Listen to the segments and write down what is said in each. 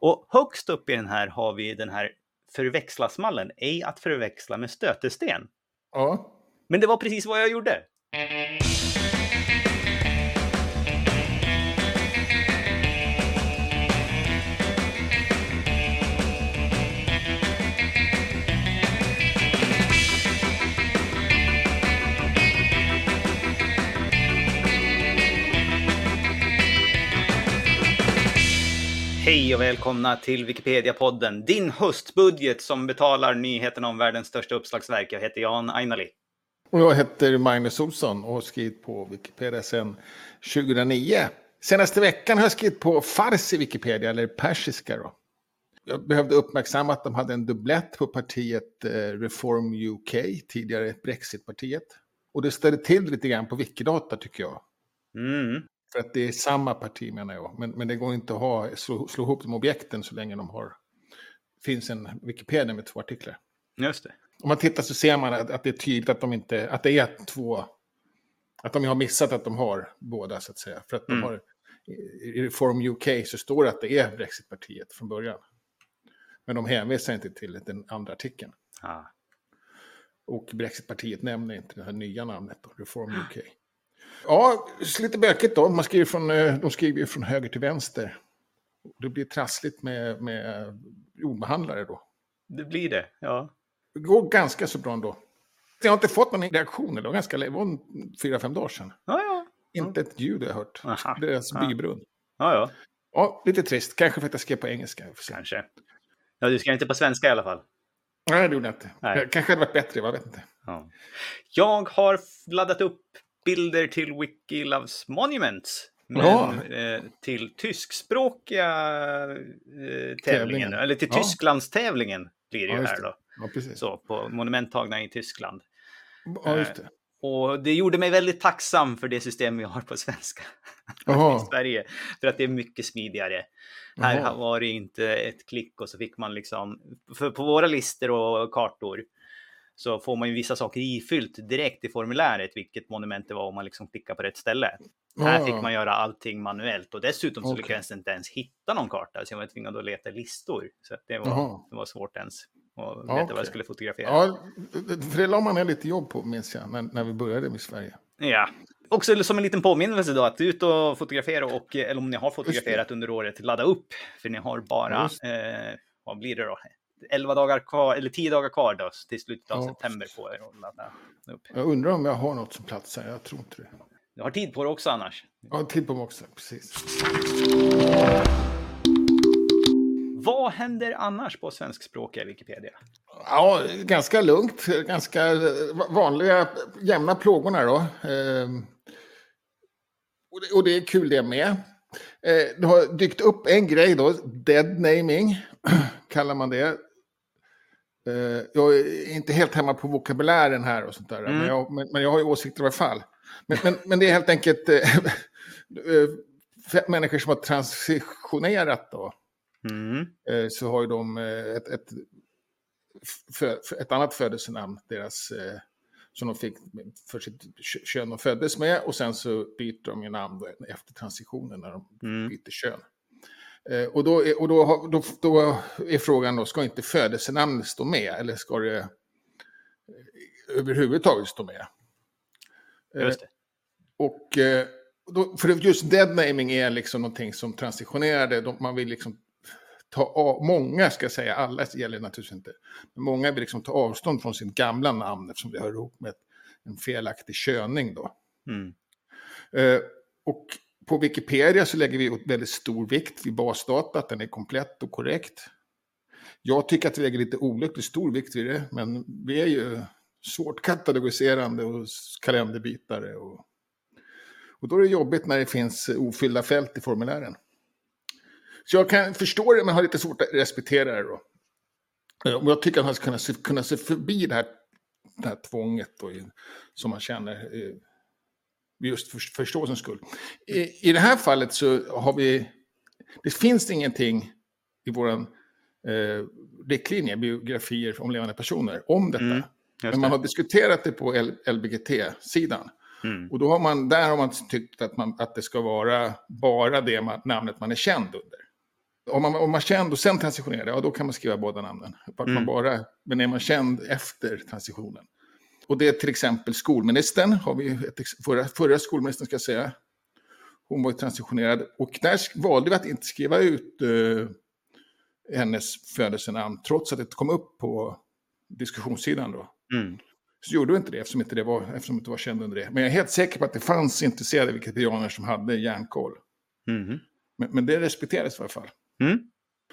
Och högst upp i den här har vi den här förväxlasmallen, ej att förväxla med stötesten. Ja. Men det var precis vad jag gjorde. Hej och välkomna till Wikipedia-podden, din höstbudget som betalar nyheterna om världens största uppslagsverk. Jag heter Jan Ainali. Och jag heter Magnus Olsson och har skrivit på Wikipedia sedan 2009. Senaste veckan har jag skrivit på farsi Wikipedia, eller persiska då. Jag behövde uppmärksamma att de hade en dubblett på partiet eh, Reform UK, tidigare Brexit-partiet. Och det ställde till lite grann på Wikidata tycker jag. Mm. För att det är samma parti menar jag. Men, men det går inte att ha, slå, slå ihop de objekten så länge de har... finns en Wikipedia med två artiklar. Just det. Om man tittar så ser man att, att det är tydligt att de inte, att det är två, att de har missat att de har båda så att säga. För att de Mm. har, i Reform UK så står det att det är Brexitpartiet från början. Men de hänvisar inte till den andra artikeln. Ah. Och Brexitpartiet nämner inte det här nya namnet, Reform UK. Ja, lite bökigt då. Man skriver från, eh, de skriver ju från höger till vänster. Det blir trassligt med, med ordbehandlare då. Det blir det, ja. Det går ganska så bra ändå. Jag har inte fått någon reaktion. Det var ganska det var fyra, fem dagar sedan. Ja, ja. Inte ett ljud har jag hört. Aha. Deras Ja. bybrunn. Ja, ja. Ja, lite trist. Kanske för att jag skrev på engelska. Kanske. Ja, du ska inte på svenska i alla fall. Nej, det gjorde jag inte. Nej. Jag kanske hade varit bättre, jag vet inte. Ja. Jag har laddat upp bilder till Wiki Loves Monuments. Men Ja. eh, till tyskspråkiga eh, tävlingen, eller till Ja. Tysklandstävlingen blir det Ja, ju här då. Ja. Så, på monumenttagna i Tyskland. Ja, just det. Och det gjorde mig väldigt tacksam för det system vi har på svenska i. Sverige. För att det är mycket smidigare. Här Jaha. var det inte ett klick och så fick man liksom, för på våra listor och kartor så får man ju vissa saker ifyllt direkt i formuläret, vilket monument det var om man liksom klickar på rätt ställe. Här Ja. fick man göra allting manuellt och dessutom så Okej. lyckades jag inte ens hitta någon karta, så jag var tvingad att leta listor. Så det, var, det var svårt ens att veta okej. vad jag skulle fotografera. Ja, för det la man ner lite jobb på, minns jag, när, när vi började med Sverige. Ja. Också som en liten påminnelse då, att ut och fotografera och, eller om ni har fotograferat under året, ladda upp. För ni har bara, eh, vad blir det då? 11 dagar kvar, eller 10 dagar kvar då, till slutet av Ja. september på er att ladda upp. Jag undrar om jag har något som platsar, jag tror inte det. Du har tid på det också annars. Jag har tid på mig också, precis. Vad händer annars på svenskspråkiga Wikipedia? Ja, ganska lugnt. Ganska vanliga, jämna plågorna då. Ehm, och, det, och det är kul det med. Eh, det har dykt upp en grej då, dead naming, kallar man det. Eh, jag är inte helt hemma på vokabulären här och sånt där, Mm. men, jag, men, men jag har ju åsikter i alla fall. Men, men, men det är helt enkelt eh, människor som har transitionerat då Mm. eh, så har ju de ett, ett, ett annat födelsenamn, deras, som de fick för sitt kö- kön de föddes med och sen så byter de ju namn efter transitionen när de Mm. byter kön. Eh, och då är, och då, då, då är frågan då, ska inte födelsenamnet stå med eller ska det eh, överhuvudtaget stå med? Just det. och eh, då, för just dead naming är liksom någonting som transitionerade. De, man vill liksom ta av, många ska jag säga, alla gäller naturligtvis inte. Men många vill liksom ta avstånd från sin gamla namn eftersom det hör ihop med en felaktig köning då. Mm. Och på Wikipedia så lägger vi väldigt stor vikt vid basdata, att den är komplett och korrekt. Jag tycker att vi lägger lite olyckligt stor vikt vid det, men vi är ju svårt katalogiserande och kalenderbitare. kalenderbytare. Och, och då är det jobbigt när det finns ofyllda fält i formulären. Så jag kan förstå det, men har lite svårt att respektera det då. Och jag tycker att man ska kunna se, kunna se förbi det här, det här tvånget då, som man känner. Eh, just för förståelsens skull. I, I det här fallet så har vi, det finns ingenting i vår eh, riktlinje, biografier om levande personer, om detta. Mm, Men man har diskuterat det på LBGT-sidan. Mm. Och då har man, där har man tyckt att, man, att det ska vara bara det man, namnet man är känd under. Om man, om man är känd och sen transitionerar, ja då kan man skriva båda namnen. Att Mm. man bara, men är man känd efter transitionen. Och det är till exempel skolministern, har vi ett, förra, förra skolministern ska jag säga. Hon var transitionerad och där valde vi att inte skriva ut eh, hennes födelsenamn trots att det kom upp på diskussionssidan då. Mm. Så gjorde vi inte det eftersom inte det var, eftersom inte var känd under det. Men jag är helt säker på att det fanns intresserade wikipedianer som hade järnkoll. Mhm. Men, men det respekterades i alla fall. Mm.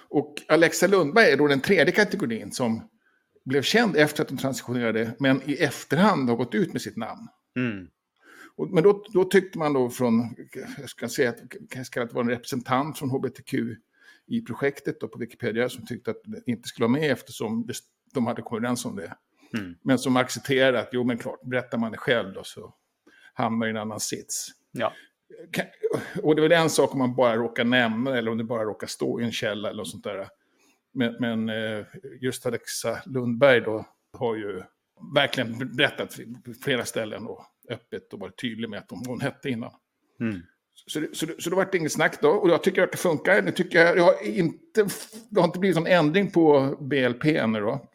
Och Alexa Lundberg är då den tredje kategorin som blev känd efter att hon transitionerade, men i efterhand har gått ut med sitt namn. Mm. Och, men då, då tyckte man då från, jag ska säga att kanske att det var en representant från hbtq i projektet då på Wikipedia som tyckte att det inte skulle vara med eftersom de hade kommit överens om det. Mm. Men som accepterade att, jo men klart, berättar man det själv då så hamnar i en annan sits. Ja. Kan- Och det är väl en sak om man bara råkar nämna eller om det bara råkar stå i en källa eller något sånt där. Men, men eh, just Alexa Lundberg då har ju verkligen berättat på flera ställen och öppet och varit tydlig med att hon, hon hette innan. Mm. Så det, så, det, så det vart inget snack då. Och jag tycker att det funkar. Nu tycker jag, jag har inte, det har inte blivit någon ändring på BLP ännu då.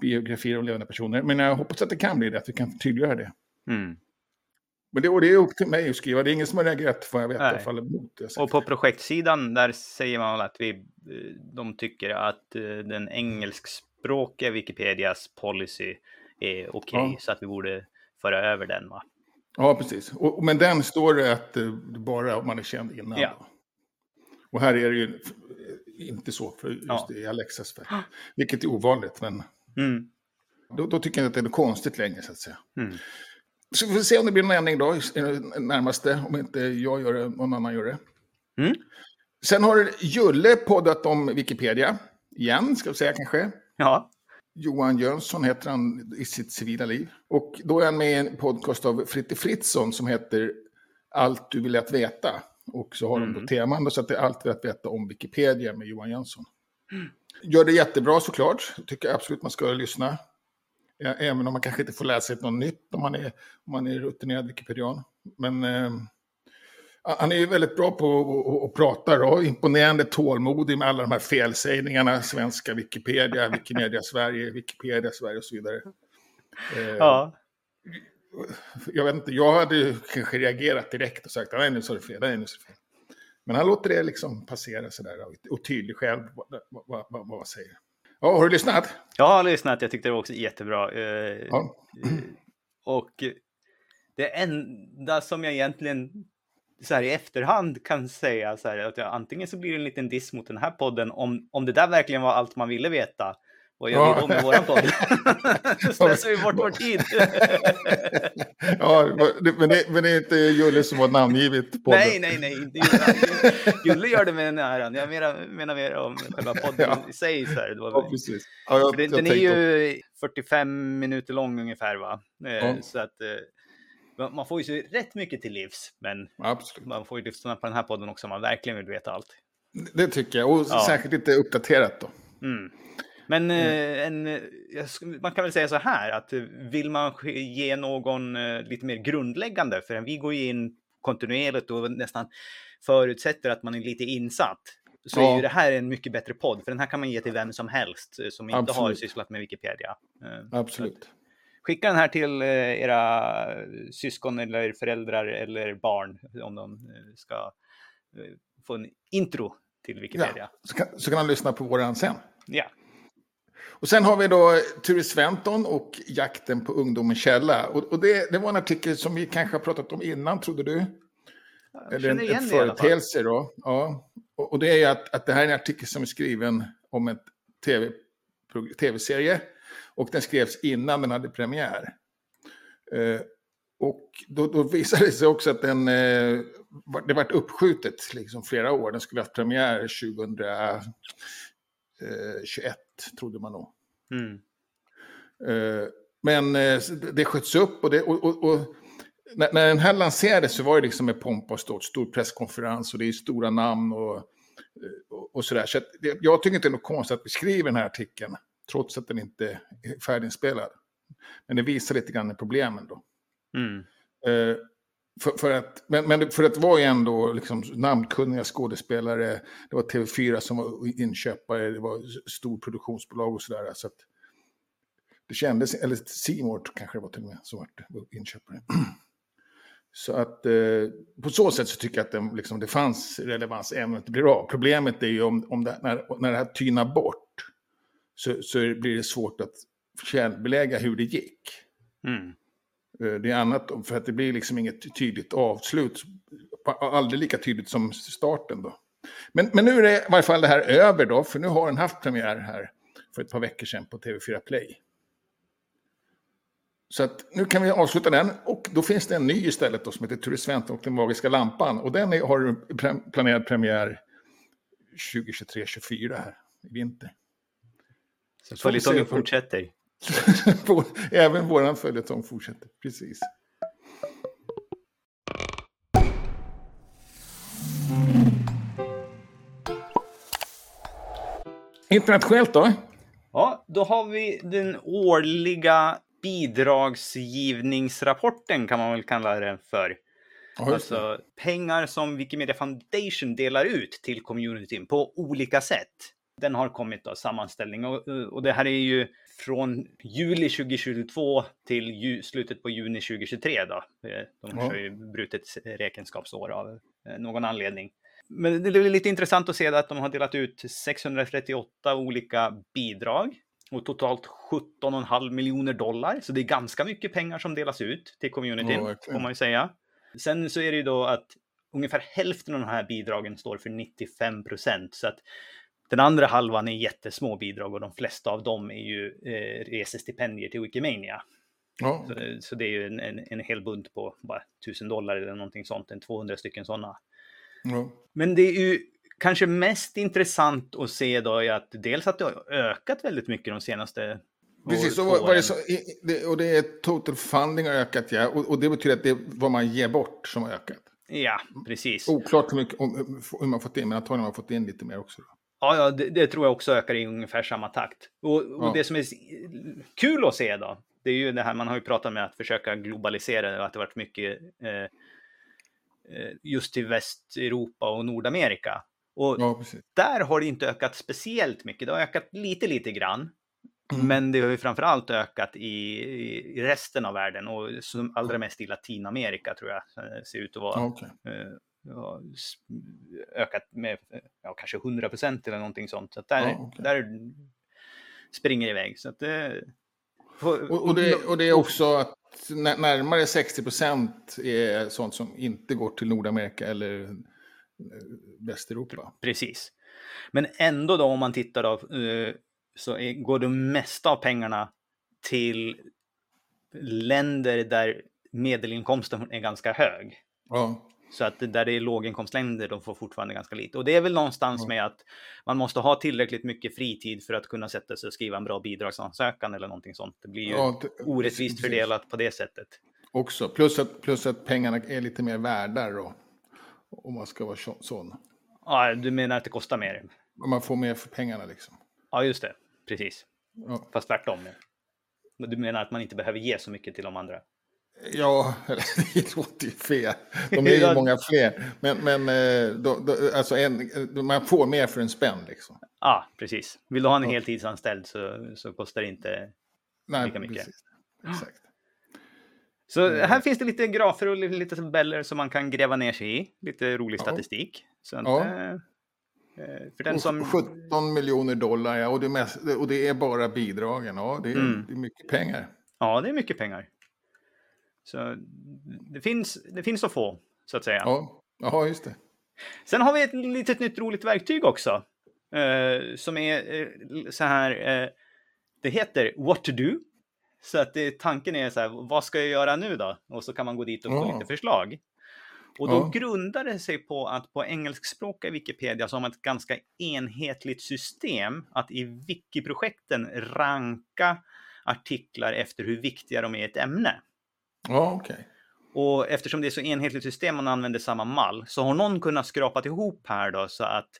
Biografier om levande personer. Men jag hoppas att det kan bli det, att vi kan tydliggöra det. Mm. Men det, och det är upp till mig att skriva. Det är ingen som har reagerat, får jag alla Nej. fall emot det. Och på projektsidan där säger man att vi, eh, de tycker att eh, den engelskspråkiga Wikipedias policy är okej, Ja. så att vi borde föra över den va? Ja, precis. Och, men den står det att eh, det bara om man är känd innan. Ja. Då. Och här är det ju inte så för just Ja. i Alexas fall. Vilket är ovanligt, men Mm. då, då tycker jag att det är konstigt längre, så att säga. Mm. Så vi får se om det blir någon ändring då, närmaste. Om inte jag gör det, någon annan gör det. Mm. Sen har Julle poddat om Wikipedia. Igen, ska vi säga kanske. Ja. Johan Jönsson heter han i sitt civila liv. Och då är han med i en podcast av Fritte Fritzson som heter Allt du vill att veta. Och så har de Mm. då teman, så att det är Allt du vill att veta om Wikipedia med Johan Jönsson. Gör det jättebra såklart. Tycker jag absolut man ska lyssna. Även om man kanske inte får lära sig något nytt om man är, om man är rutinerad wikipedian. Men eh, han är ju väldigt bra på att- prata då. Imponerande tålmodig med alla de här felsägningarna. Svenska Wikipedia, Wikimedia Sverige, Wikipedia Sverige och så vidare. Eh, ja. Jag vet inte, jag hade kanske reagerat direkt och sagt nej nu sa du fel, nej nu sa du fel. Men han låter det liksom passera sådär och- och tydlig själv vad, vad, vad, vad säger. Ja, har du lyssnat? Jag har lyssnat, jag tyckte det var också jättebra. Eh, Ja. Och det enda som jag egentligen så här i efterhand kan säga så här att jag, antingen så blir det en liten diss mot den här podden om, om det där verkligen var allt man ville veta. Vad gör Ja. vi då med våran podd? Slösar vi bort vår tid? ja, men det, men det är inte Julle som var namngivet på nej, nej, nej. Inte Julle. Julle gör det med den äran. Jag menar, menar mer om själva podden Ja. i sig. Så här. Ja, precis. Ja, jag, den, jag den är ju 45 minuter lång ungefär va? Eh, Ja. Så att eh, man- man får ju så rätt mycket till livs. Men Absolut. man får ju lyssna på den här podden också om man verkligen vill veta allt. Det tycker jag. Och Ja. särskilt lite uppdaterat då. Mm. Men eh, en, eh, man kan väl säga så här att eh, vill man ge någon lite mer grundläggande, för vi går ju in kontinuerligt och nästan förutsätter att man är lite insatt. Så är Ja. ju det här en mycket bättre podd, för den här kan man ge till vem som helst som inte har Absolut. sysslat med Wikipedia. Absolut. Skicka den här till era syskon eller föräldrar eller barn om de ska få en intro till Wikipedia. Så kan, så kan han lyssna på våran sen. Ja. Och sen har vi då Ture Sventon och jakten på ungdomens källa. Och, och det, det var en artikel som vi kanske har pratat om innan, trodde du? Jag Eller en, en företeelse då. Ja. Och, och det är ju att, att det här är en artikel som är skriven om en TV, tv-serie. Och den skrevs innan den hade premiär. Eh, och då, då visade det sig också att den, eh, var- det vart uppskjutet liksom flera år. Den skulle ha haft premiär 2021, trodde man nog. Mm. Eh, Men eh, så det sköts upp och, det, och, och, och när, när den här lanserades så var det liksom med pompa och ståt, stor presskonferens och det är stora namn och, eh, och, sådär. Så att det, jag tycker inte det är något konstigt att vi skriver den här artikeln, trots att den inte är färdiginspelad. Men det visar lite grann problemen då. Mm. Eh, för, för att, men, men för att det var ju ändå liksom namnkunniga skådespelare, det var TV4 som var inköpare, det var stor produktionsbolag och sådär. Så att det kändes, eller Seymour kanske det var till och med som var inköpare. Så att eh, på så sätt så tycker jag att det, liksom, det fanns relevans även om det inte blir av. Problemet är ju om, om det, när, när det här tynar bort så, så blir det svårt att källbelägga hur det gick. Mm. Eh, det är annat för att det blir liksom inget tydligt avslut. Aldrig lika tydligt som starten då. Men, men nu är det i varje fall det här över då, för nu har den haft premiär här för ett par veckor sedan på TV4 Play. Så att nu kan vi avsluta den och då finns det en ny istället då, som heter Turistvent och den magiska lampan. Och den är, har planerad premiär 2023-2024 här i vinter. Så följetongen fortsätter. Även våran följetong fortsätter, precis. Internationellt då? Ja, då har vi den årliga bidragsgivningsrapporten kan man väl kalla det för. Ja, alltså pengar som Wikimedia Foundation delar ut till communityn på olika sätt. Den har kommit då, sammanställning och, och det här är ju från juli 2022 till ju, slutet på juni 2023 då. Eh, de kör ju brutet räkenskapsår av eh, någon anledning. Men det är lite intressant att se att de har delat ut 638 olika bidrag och totalt 17,5 miljoner dollar. Så det är ganska mycket pengar som delas ut till communityn, ja, får man ju säga. Sen så är det ju då att ungefär hälften av de här bidragen står för 95 procent. Så att den andra halvan är jättesmå bidrag och de flesta av dem är ju eh, resestipendier till Wikimania. Ja. Så, så, det är ju en, en, en hel bunt på bara 1000 dollar eller någonting sånt, en 200 stycken sådana. Ja. Men det är ju kanske mest intressant att se då är att dels att det har ökat väldigt mycket de senaste Precis, och, var det så, och det är total funding har ökat, ja. Och, och, det betyder att det är vad man ger bort som har ökat. Ja, precis. Oklart hur, mycket, hur man fått in, men antagligen har man fått in lite mer också. Då. Ja, ja det, det, tror jag också ökar i ungefär samma takt. Och, och ja. det som är kul att se då, det är ju det här man har ju pratat med att försöka globalisera och att det varit mycket eh, eh just till Västeuropa och Nordamerika. Och ja, där har det inte ökat speciellt mycket. Det har ökat lite, lite grann. Mm. Men det har ju framför allt ökat i, i, resten av världen och som allra mest i Latinamerika tror jag eh, ser ut att vara. Okay. Eh, ökat med ja, kanske 100 procent eller någonting sånt. Så där, ja, okay. där springer iväg. Så att det, och, och, det, och det är också att närmare 60 procent är sånt som inte går till Nordamerika eller Västeuropa. Precis. Men ändå då om man tittar då, eh, så går det mesta av pengarna till länder där medelinkomsten är ganska hög. Ja. Så att där det är låginkomstländer, de får fortfarande ganska lite. Och det är väl någonstans med att man måste ha tillräckligt mycket fritid för att kunna sätta sig och skriva en bra bidragsansökan eller någonting sånt. Det blir ju ja, det, orättvist precis. fördelat på det sättet. Också, plus att, plus att pengarna är lite mer värda då. Om man ska vara sån. Ja, du menar att det kostar mer? Man får mer för pengarna liksom. Ja, just det. Precis. Ja. Fast tvärtom. Du menar att man inte behöver ge så mycket till de andra? Ja, det låter ju fel. De är ju många fler. Men, men eh, då, då, alltså en, man får mer för en spänn liksom. Ja, precis. Vill du ha en ja. heltidsanställd så, så kostar det inte Nej, lika mycket. Precis. Exakt. Så mm. här finns det lite grafer och lite tabeller som man kan gräva ner sig i. Lite rolig statistik. Så att, ja. Eh, eh, för den som... 17 miljoner dollar, ja, och det, mest, och det är bara bidragen. Ja, det är, mm. det är mycket pengar. Ja, det är mycket pengar. Så det finns, det finns att få, så att säga. Ja, ja just det. Sen har vi ett litet nytt roligt verktyg också. Eh, som är eh, så här, eh, det heter What to do. Så att det, tanken är så här, vad ska jag göra nu då? Och så kan man gå dit och få oh. lite förslag. Och då oh. grundar det sig på att på engelskspråkiga Wikipedia så har man ett ganska enhetligt system att i wiki-projekten ranka artiklar efter hur viktiga de är i ett ämne. Ja, okej. Okay. Och eftersom det är så enhetligt system och man använder samma mall så har någon kunnat skrapa ihop här då så att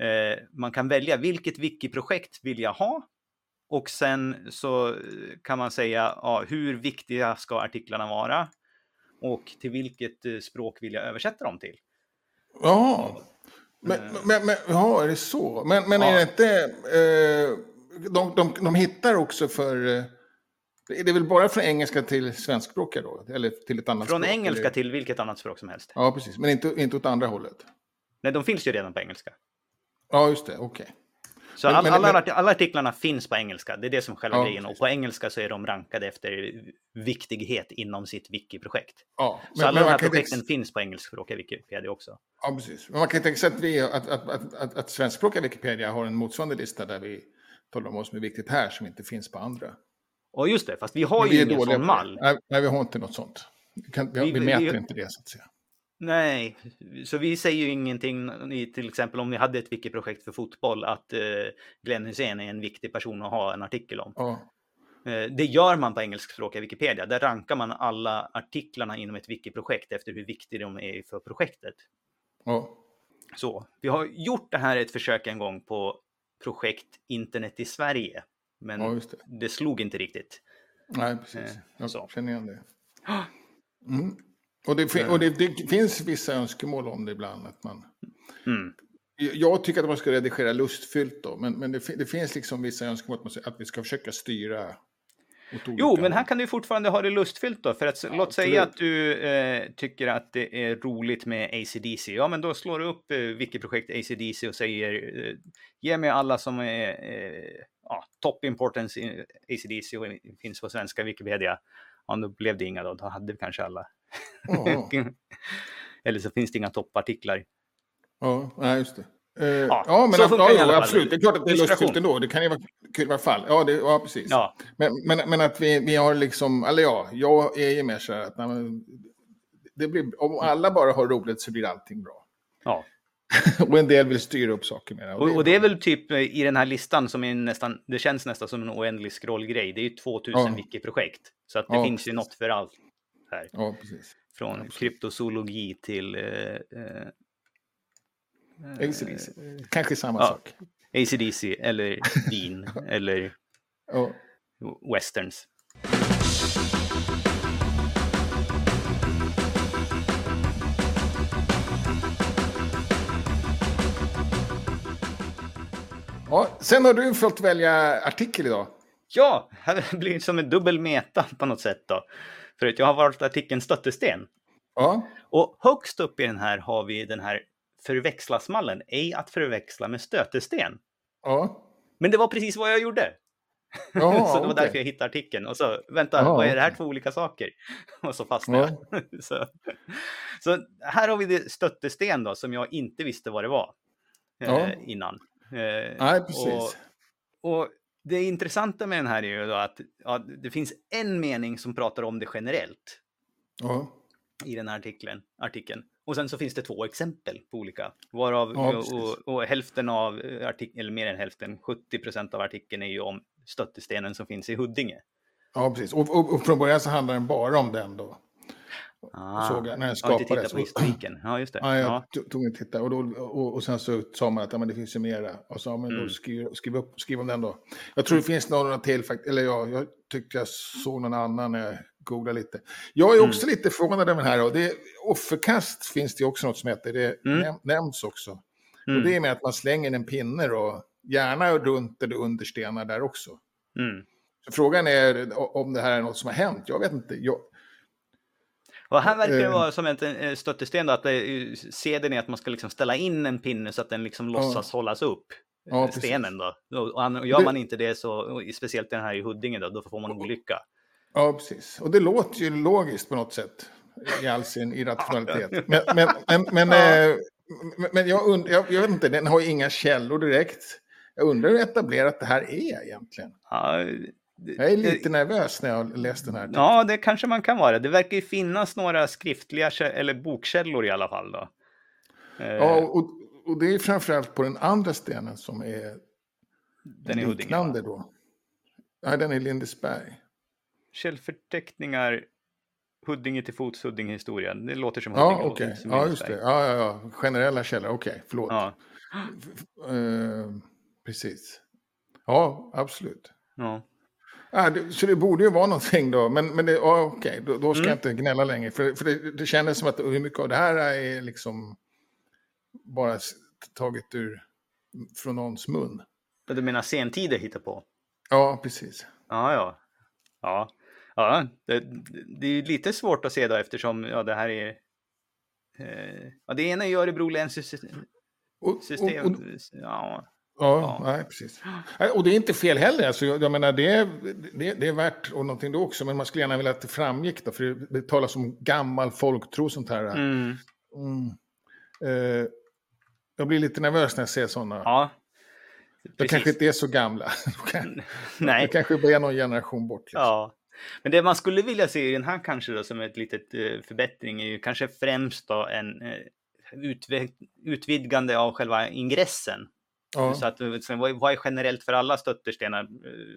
eh, man kan välja vilket wiki-projekt vill jag ha och sen så kan man säga ja, hur viktiga ska artiklarna vara? och till vilket eh, språk vill jag översätta dem till? Ja, men, Eh. men, men ja, är det så? Men, men är Ja. det inte... Eh, de, de, de hittar också för... Eh, är det väl bara från engelska till svenskspråkiga då? Eller till ett annat Från språk? engelska eller? till vilket annat språk som helst. Ja, precis. Men inte, inte åt andra hållet. Nej, de finns ju redan på engelska. Ja, just det. Okej. Så Men- all, men- alla, men- alla artiklarna finns på engelska. Det är det som är själva Ja, grejen. Och på engelska så är de rankade efter viktighet inom sitt wiki-projekt. Ja, Så alla de här inte projekten ex- finns på engelskspråkiga Wikipedia också. Ja, precis. Men man kan att, vi, att, att, att, att, att svenskspråkiga Wikipedia har en motsvarande lista där vi talar om vad som är viktigt här som inte finns på andra. Och just det, fast vi har ju vi är ingen sån mall. Nej, nej, vi har inte något sånt. Vi, kan, vi, Vi- vi vi- mäter vi- inte det så att säga. Nej, så vi säger ju ingenting till exempel om ni hade ett wiki-projekt för fotboll att eh, Glenn Hussein är en viktig person att ha en artikel om. Ja, Eh, det gör man på engelskspråkiga Wikipedia. Där rankar man alla artiklarna inom ett wiki-projekt efter hur viktiga de är för projektet. ja, Så, vi har gjort det här ett försök en gång på projekt Internet i Sverige. Men ja, det. det slog inte riktigt. Nej, precis. Eh, Jag så. känner igen det. Mm. Och, det, fin- och det, det finns vissa önskemål om det ibland. Att man, Mm. jag tycker att man ska redigera lustfyllt då, men, men det, fin- det finns liksom vissa önskemål att, man, att vi ska försöka styra. Jo, men här kan du fortfarande ha det lustfyllt då. För att låt absolut. säga att du eh, tycker att det är roligt med ACDC. Ja, men då slår du upp eh, Wiki-projekt ACDC och säger eh, ge mig alla som är eh, ja, top importance ACDC och finns på svenska Wikipedia. Ja, då blev det inga då. Då hade vi kanske alla. Ja, Eller så finns det inga toppartiklar. ja, nej, just det. Eh, Ja, ja, men så ja, ja, absolut. Det är klart att det är lustfyllt ändå. Det kan ju vara kul i alla fall. Ja, det, ja precis. Ja, Men, men, men att vi, vi har liksom, eller ja, jag är ju mer så här att nej, det blir, om alla bara har roligt så blir allting bra. ja. Och en del vill styra upp saker med det. Och, och det är väl typ eh, i den här listan som är nästan, det känns nästan som en oändlig scrollgrej. Det är ju 2000 Ja. wiki-projekt. Så att det Ja, finns ju något för allt här. Ja, precis. Från absolut. kryptozoologi till eh, eh, ACDC. Kanske samma ja. sak. ACDC eller vin eller Ja. westerns. Ja, sen har du fått välja artikel idag. Ja, här blir det som en dubbel meta på något sätt då. För att jag har valt artikeln stöttesten. Ja, Och högst upp i den här har vi den här förväxlasmallen, ej att förväxla med stötesten. ja. Men det var precis vad jag gjorde. ja så det var okej. därför jag hittade artikeln. Och så, vänta, Ja, vad är det här två olika saker? Och så fastnade jag. så, så här har vi det stöttesten då, som jag inte visste vad det var eh, innan. Eh, Nej, precis. Och, och det intressanta med den här är ju då att ja, det finns en mening som pratar om det generellt Ja, i den här artikeln. artikeln. Och sen så finns det två exempel på olika. Varav Ja, och, och, och hälften av artikeln, eller mer än hälften, 70 procent av artikeln är ju om stöttestenen som finns i Huddinge. ja precis. Och, och, och från början så handlar den bara om den då. Ah, Såg jag när den jag har inte tittat på historiken. Ja, just det. Ja, jag Ja. to- tog en titta och, då, och, och sen så sa man att ja, men det finns ju mera. Och så, ja, men då Mm. skriv, skriv, upp, skriv om den då. Jag tror det finns några till faktiskt. Eller ja, jag tyckte jag såg någon annan när jag googlade lite. Jag är Mm. också lite förvånad över den här. Och det, offerkast finns det också något som heter. Det Mm. näm, nämns också. Mm. Och det är med att man slänger en pinne då. Gärna runt eller under stenar där också. Mm. Så frågan är om det här är något som har hänt. Jag vet inte. Jag, Och här verkar det Eh. vara som en eh, stöttesten då, att är- seden är att man ska liksom ställa in en pinne så att den liksom låtsas hållas upp. Ja, eh, precis. stenen då. Och, gör man inte det så, speciellt den här i Huddinge då, då får man olycka. Ja, precis. Och det låter ju logiskt på något sätt. I all sin irrationalitet. Men, men, men, men, Ja. eh, men, jag, und, jag, jag vet inte, den har ju inga källor direkt. Jag undrar hur etablerat det här är egentligen. Ja, Jag är lite nervös när jag läst den här. Ja, det kanske man kan vara. Det verkar ju finnas några skriftliga eller bokkällor i alla fall. Då. Eh, Ja, och, och det är framförallt på den andra stenen som är den är Huddinge. liknande då. Nej, den är Lindesberg. Källförteckningar, Huddinge till fots, Huddinge historia. Det låter som Ja, Huddinge. inte som Ja, just det. Ja, ja, ja. Generella källor. Okej, förlåt. Ja, Eh, precis. Ja, absolut. ja. Ah, det, så det borde ju vara någonting då, men, men det, ah, okej, då, då, ska mm. jag inte gnälla längre. För, för det, det kändes som att hur mycket av det här är liksom bara taget ur, från någons mun. Du menar sentider hittar på? Ja, precis. Ja, ja. Ja, ja det, det är lite svårt att se då eftersom ja, det här är... Eh, ja, det ena är Örebro läns system. Och, och, och, ja. Ja, ja. Nej, precis. Och det är inte fel heller. Alltså, jag, menar, det är, det, det, är värt och någonting då också. Men man skulle gärna vilja att det framgick. Då, för det, talas om gammal folktro och sånt här. Mm. Mm. Eh, jag blir lite nervös när jag ser sådana. Ja. De kanske inte är så gamla. Nej. Det kanske bara är någon generation bort. Liksom. Ja. Men det man skulle vilja se i den här kanske då som ett litet uh, förbättring är ju kanske främst då en uh, utvidgande av själva ingressen. Ja. Så att, så vad är generellt för alla stötterstenar? Uh,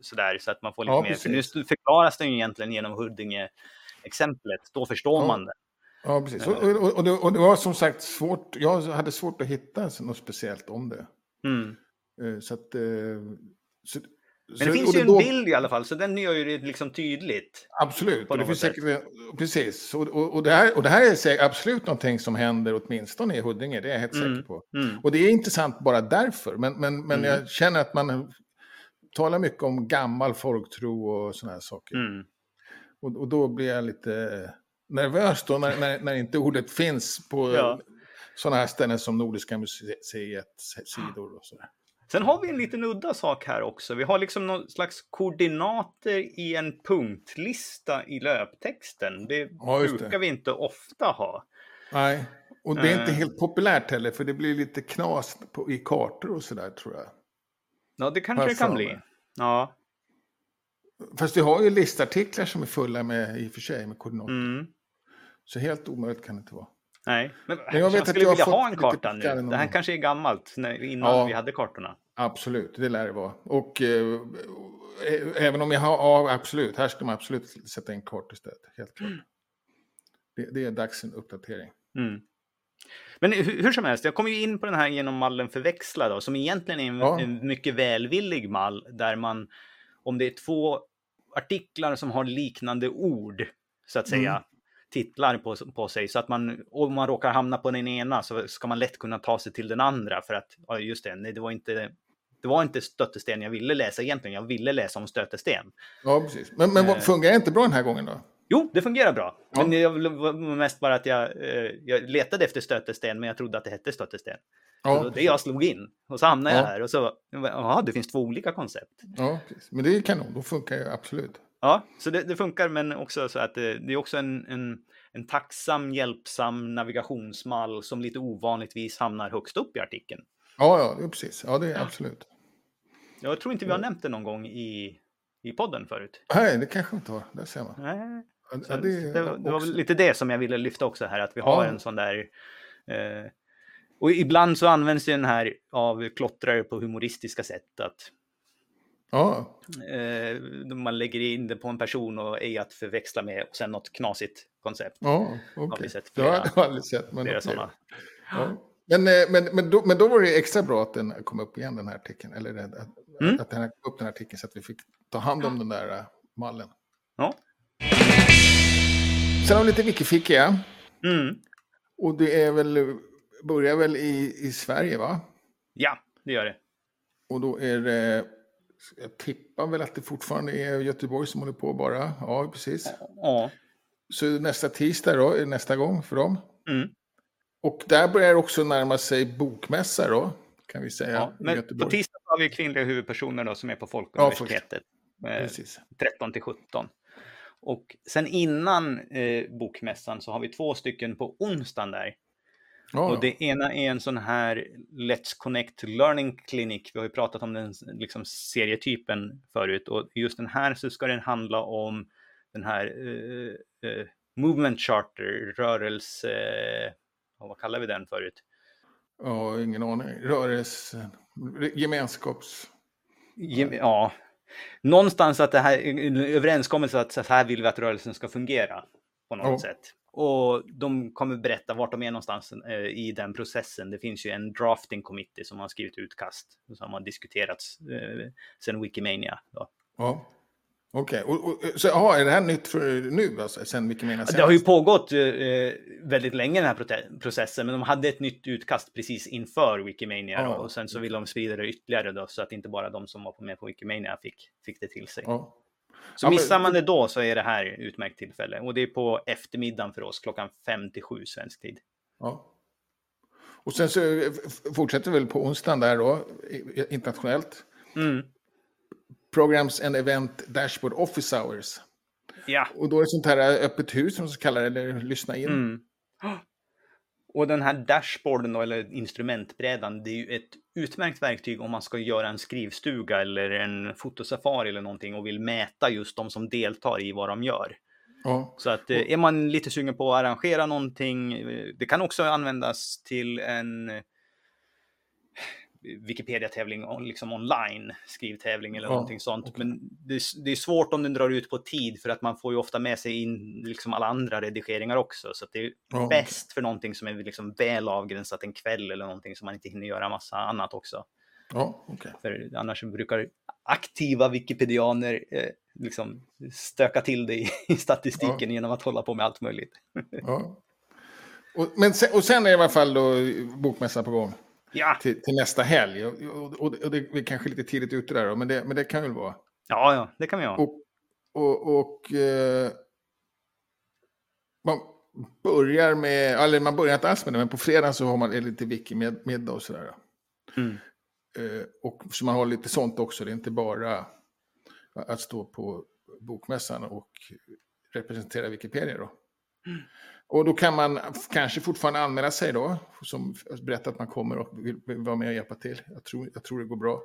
sådär, så att man får lite ja, mer. För nu förklaras den ju egentligen genom Huddinge-exemplet. Då förstår ja. man det. Ja, precis. Och, och, och, det, och, det, var som sagt svårt. Jag hade svårt att hitta något speciellt om det. Mm. Eh, så att... Eh, så, men det finns ju en då... bild i alla fall, så den gör ju det liksom tydligt. Absolut, och det finns säkert, precis. Och, och, och, det här, och det här är säkert absolut någonting som händer åtminstone i Huddinge, det är jag helt mm. säker på. Mm. Och det är intressant bara därför, men, men, men mm. jag känner att man talar mycket om gammal folktro och sådana här saker. Mm. Och, och då blir jag lite nervös då när, när, när inte ordet finns på ja. sådana här ställen som Nordiska museets sidor och sådär. Sen har vi en liten udda sak här också. Vi har liksom någon slags koordinater i en punktlista i löptexten. Det ja, brukar det. vi inte ofta ha. Nej, och det är inte uh, helt populärt heller för det blir lite knas på, i kartor och sådär tror jag. Ja, det kanske det kan bli. Ja. Fast vi har ju listartiklar som är fulla med, i och för sig, med koordinater. Mm. Så helt omöjligt kan det inte vara. Nej, men, men jag, jag skulle vilja ha en karta nu. Det här kanske är gammalt, innan ja, vi hade kartorna. Absolut, det lär det vara. Och eh, även om jag har, ja absolut, här ska man absolut sätta in kart istället. Helt klart. Mm. Det, det, är dags för en uppdatering. Mm. Men hur, hur, som helst, jag kom ju in på den här genom mallen förväxla då, som egentligen är en, ja. en mycket välvillig mall där man, om det är två artiklar som har liknande ord, så att säga, mm titlar på, på sig så att man, om man råkar hamna på den ena så ska man lätt kunna ta sig till den andra för att, ja just det, nej, det var inte det var inte stötesten jag ville läsa egentligen, jag ville läsa om stötesten. Ja, precis. Men, men eh. fungerar inte bra den här gången då? Jo, det fungerar bra. Ja. Men det var mest bara att jag, eh, jag letade efter stötesten, men jag trodde att det hette stötesten. Ja, det jag slog in och så hamnade ja. jag här och så, ja, det finns två olika koncept. Ja, precis. men det är kanon, då funkar det absolut. Ja, så det, det, funkar, men också så att det, det är också en, en, en tacksam, hjälpsam navigationsmall som lite ovanligtvis hamnar högst upp i artikeln. Ja, ja, precis. Ja, det är absolut. Jag tror inte vi har nämnt det någon gång i, i podden förut. Nej, det kanske vi inte har. Där ser man. Nej. Ja, det, det, det, var lite det som jag ville lyfta också här, att vi har en sån där... Eh, och ibland så används den här av klottrare på humoristiska sätt. Att Ja. Eh, man lägger in det på en person och är att förväxla med och sen något knasigt koncept. Ja, okej. Okay. Det har jag aldrig sett. Men, okay. ja. men, eh, men, men, då, men då var det extra bra att den kom upp igen, den här artikeln. Eller att, mm. att den kom upp den här artikeln så att vi fick ta hand om den där uh, mallen. Ja. Sen har vi lite Wikifikia. Mm. Och det är väl, börjar väl i, i Sverige va? Ja, det gör det. Och då är det jag tippar väl att det fortfarande är Göteborg som håller på bara. Ja, precis. Ja. Så nästa tisdag då, är nästa gång för dem. Mm. Och där börjar också närma sig bokmässa då, kan vi säga. Ja, men på tisdag har vi kvinnliga huvudpersoner då som är på Folkuniversitetet. Ja, 13 till 17. Och sen innan eh, bokmässan så har vi två stycken på onsdagen där. Oh. Och det ena är en sån här Let's Connect Learning Clinic. Vi har ju pratat om den liksom, serietypen förut och just den här så ska den handla om den här uh, uh, Movement Charter, rörelse... Uh, vad kallar vi den förut? Ja, ingen aning. Rörelse... Gemenskaps... ja. Någonstans att det här en överenskommelse att så här vill vi att rörelsen ska fungera på något oh. sätt. Och de kommer berätta vart de är någonstans eh, i den processen. Det finns ju en drafting committee som har skrivit utkast som har diskuterats eh, sedan Wikimania. Då. Ja. Okej, okay. och, och, så aha, är det här nytt för nu, alltså, sen Wikimedia senast? Det har ju pågått eh, väldigt länge den här processen, men de hade ett nytt utkast precis inför Wikimania ja. och sen så vill de sprida det ytterligare då, så att inte bara de som var med på Wikimania fick, fick det till sig. Ja. Så ja, missar man det då så är det här utmärkt tillfälle och det är på eftermiddagen för oss klockan 5 till 7 svensk tid. Ja. Och sen så fortsätter vi väl på onsdagen där då, internationellt. Mm. Programs and Event Dashboard Office Hours. Ja. Och då är det sånt här öppet hus som man kallar det, eller lyssna in. Mm. Och den här dashboarden då, eller instrumentbrädan, det är ju ett utmärkt verktyg om man ska göra en skrivstuga eller en fotosafari eller någonting och vill mäta just de som deltar i vad de gör. Ja. Så att eh, är man lite sugen på att arrangera någonting, eh, det kan också användas till en Wikipedia-tävling liksom online, skrivtävling eller ja, någonting sånt. Okay. Men det, det, är svårt om den drar ut på tid för att man får ju ofta med sig in liksom alla andra redigeringar också. Så det är ja, bäst okay. för någonting som är liksom väl avgränsat en kväll eller någonting som man inte hinner göra massa annat också. Ja, okay. För annars brukar aktiva wikipedianer eh, liksom stöka till det i, i statistiken ja. genom att hålla på med allt möjligt. ja. och, men sen, och sen är i alla fall då bokmässan på gång? Ja. Till, till, nästa helg. Och, och, och, det är kanske lite tidigt ute där men det, men det kan väl vara? Ja, ja, det kan vi ha. Och, och, och eh, man börjar med, eller man börjar inte alls med det, men på fredag så har man lite wiki-middag och sådär. Mm. Eh, och så man har lite sånt också, det är inte bara att stå på bokmässan och representera Wikipedia då. Mm. Och då kan man kanske fortfarande anmäla sig då, som berättar att man kommer och vill, vara med och hjälpa till. Jag tror, jag tror det går bra.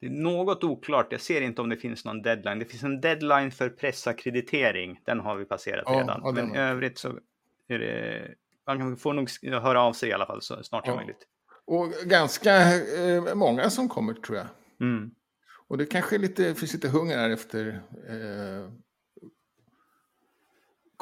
Det är något oklart, jag ser inte om det finns någon deadline. Det finns en deadline för pressakkreditering, den har vi passerat ja, redan. Ja, Men i övrigt så är det, man får nog höra av sig i alla fall så snart som möjligt. Och ganska eh, många som kommer tror jag. Mm. Och det kanske lite, finns lite hunger här efter eh,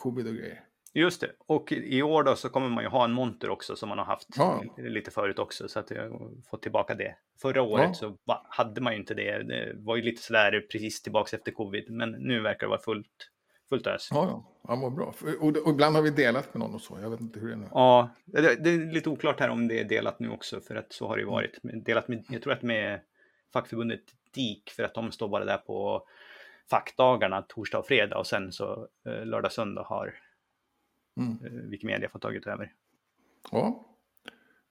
covid och grejer. Just det, och i år då så kommer man ju ha en monter också som man har haft ja. lite förut också så att jag har fått tillbaka det. Förra året ja. så hade man ju inte det. Det var ju lite sådär precis tillbaks efter covid, men nu verkar det vara fullt, fullt ös. Ja, ja, ja vad bra. Och, och, ibland har vi delat med någon och så. Jag vet inte hur det är nu. Ja, det, det, är lite oklart här om det är delat nu också, för att så har det ju varit. Delat med, jag tror att med fackförbundet DIK, för att de står bara där på fackdagarna torsdag och fredag och sen så eh, lördag söndag har mm. eh, Wikimedia fått tagit över. Ja.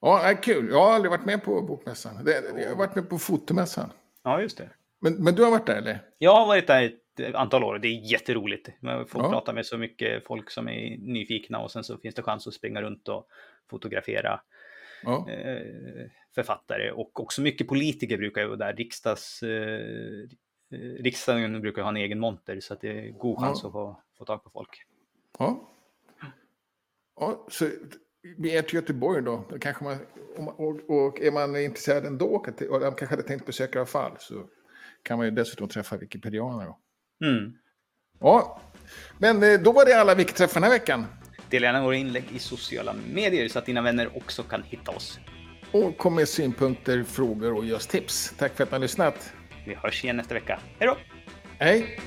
Ja, kul. Jag har aldrig varit med på bokmässan. Jag har varit med på fotomässan. Ja, just det. Men, men du har varit där eller? Jag har varit där ett antal år och det är jätteroligt. Man får ja. prata med så mycket folk som är nyfikna och sen så finns det chans att springa runt och fotografera ja. eh, författare och också mycket politiker brukar ju vara där. Riksdags, eh, riksdagen brukar ha en egen monter så att det är god chans ja. att få, få tag på folk. Ja. ja så vi är till Göteborg då, då kanske man, och, och är man intresserad ändå, och kanske hade tänkt besöka i alla fall, så kan man ju dessutom träffa wikipedianer. Då. Mm. Ja, men eh, då var det alla Wikiträffar den här veckan. Dela gärna våra inlägg i sociala medier så att dina vänner också kan hitta oss. Och kom med synpunkter, frågor och ge oss tips. Tack för att ni har lyssnat. Vi hörs igen nästa vecka. Hej då! Hej!